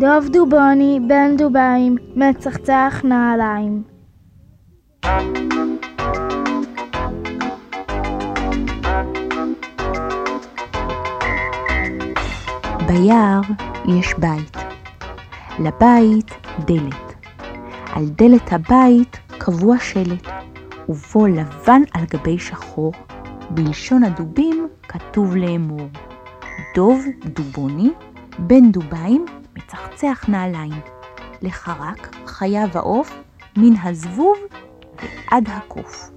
טוב דובוני בן דוביים, מצחצח נעליים. ביער יש בית. לבית דלת. על דלת הבית קבוע שלט, ובו לבן על גבי שחור, בלשון הדובים כתוב לאמור: דוב דובוני, בן דוביים, מצחצח נעליים. לחרק, חיה ועוף, מן הזבוב ועד הקוף.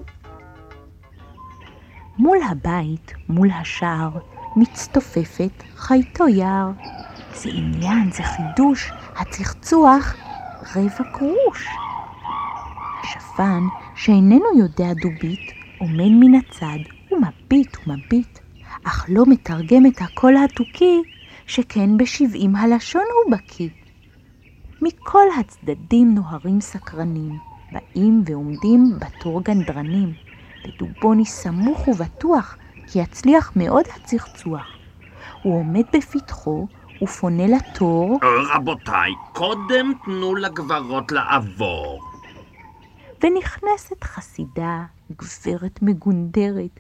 מול הבית, מול השער, מצטופפת חייתו יער. זה עניין, זה חידוש, הצחצוח רבע גרוש. השפן, שאיננו יודע דובית, עומד מן הצד ומביט ומביט, אך לא מתרגם את הקול התוכי, שכן בשבעים הלשון הוא בקיא. מכל הצדדים נוהרים סקרנים, באים ועומדים בתור גנדרנים, ודובוני סמוך ובטוח כי יצליח מאוד הצחצוח. הוא עומד בפתחו ופונה לתור. רבותיי, קודם תנו לגברות לעבור. ונכנסת חסידה, גברת מגונדרת.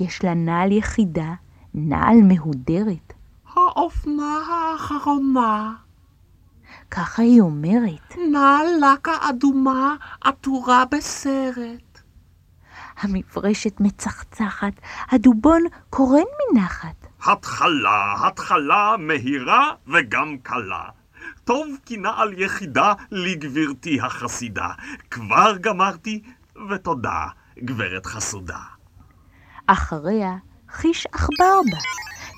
יש לה נעל יחידה, נעל מהודרת. האופנה האחרונה. ככה היא אומרת. נעל לקה אדומה עטורה בסרט. המברשת מצחצחת, הדובון קורן מנחת. התחלה, התחלה מהירה וגם קלה. טוב כי נעל יחידה לגברתי החסידה. כבר גמרתי, ותודה, גברת חסודה. אחריה חיש עכבר בה.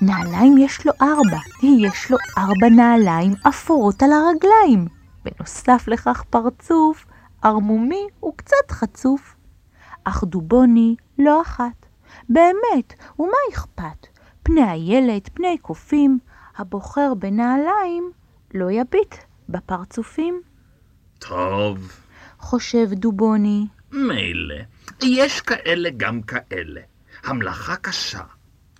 נעליים יש לו ארבע, יש לו ארבע נעליים אפורות על הרגליים. בנוסף לכך פרצוף, ערמומי וקצת חצוף. אך דובוני לא אחת. באמת, ומה אכפת? פני הילד, פני קופים, הבוחר בנעליים לא יביט בפרצופים. טוב. חושב דובוני. מילא, יש כאלה גם כאלה. המלאכה קשה,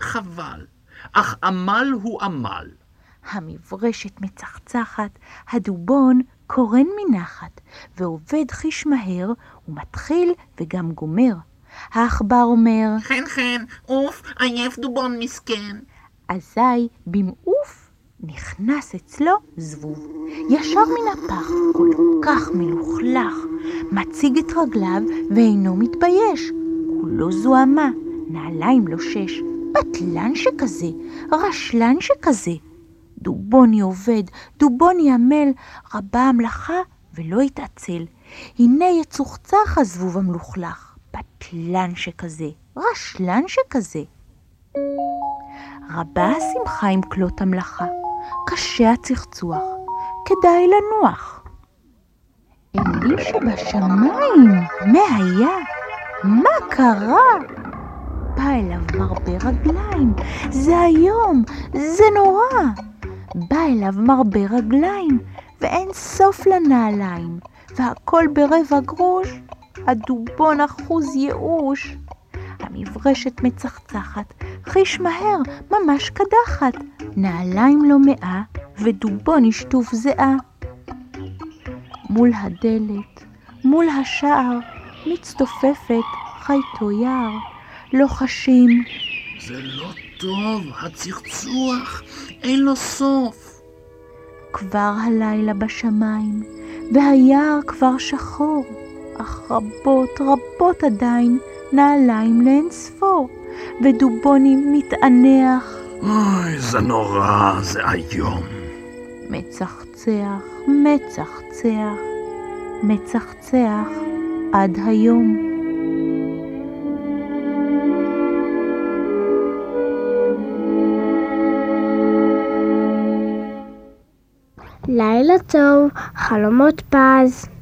חבל, אך עמל הוא עמל. המברשת מצחצחת, הדובון קורן מנחת, ועובד חיש מהר, ומתחיל וגם גומר. העכבר אומר, חן חן, עוף, עייף דובון מסכן. אזי במעוף נכנס אצלו זבוב. ישר מן הפח, כל כך מלוכלך, מציג את רגליו ואינו מתבייש. כולו זוהמה, נעליים לו שש, בטלן שכזה, רשלן שכזה. דובוני עובד, דובוני עמל, רבה המלאכה ולא התעצל. הנה יצוחצח הזבוב המלוכלך, בטלן שכזה, רשלן שכזה. רבה השמחה עם כלות המלאכה, קשה הצחצוח, כדאי לנוח. אלי שבשמיים, מה היה? מה קרה? בא אליו מרבה רגליים, זה היום, זה נורא. בא אליו מרבה רגליים, ואין סוף לנעליים, והכל ברבע גרוש, הדובון אחוז ייאוש. המברשת מצחצחת, חיש מהר, ממש קדחת, נעליים לא מאה, ודובון ישטוף זיעה. מול הדלת, מול השער, מצטופפת חייתו יער, לוחשים. זה לא טוב, הצחצוח, אין לו סוף. כבר הלילה בשמיים, והיער כבר שחור, אך רבות רבות עדיין נעליים לאין ספור, ודובוני מתענח. אוי, זה נורא, זה איום. מצחצח, מצחצח, מצחצח עד היום. לילה טוב, חלומות פז.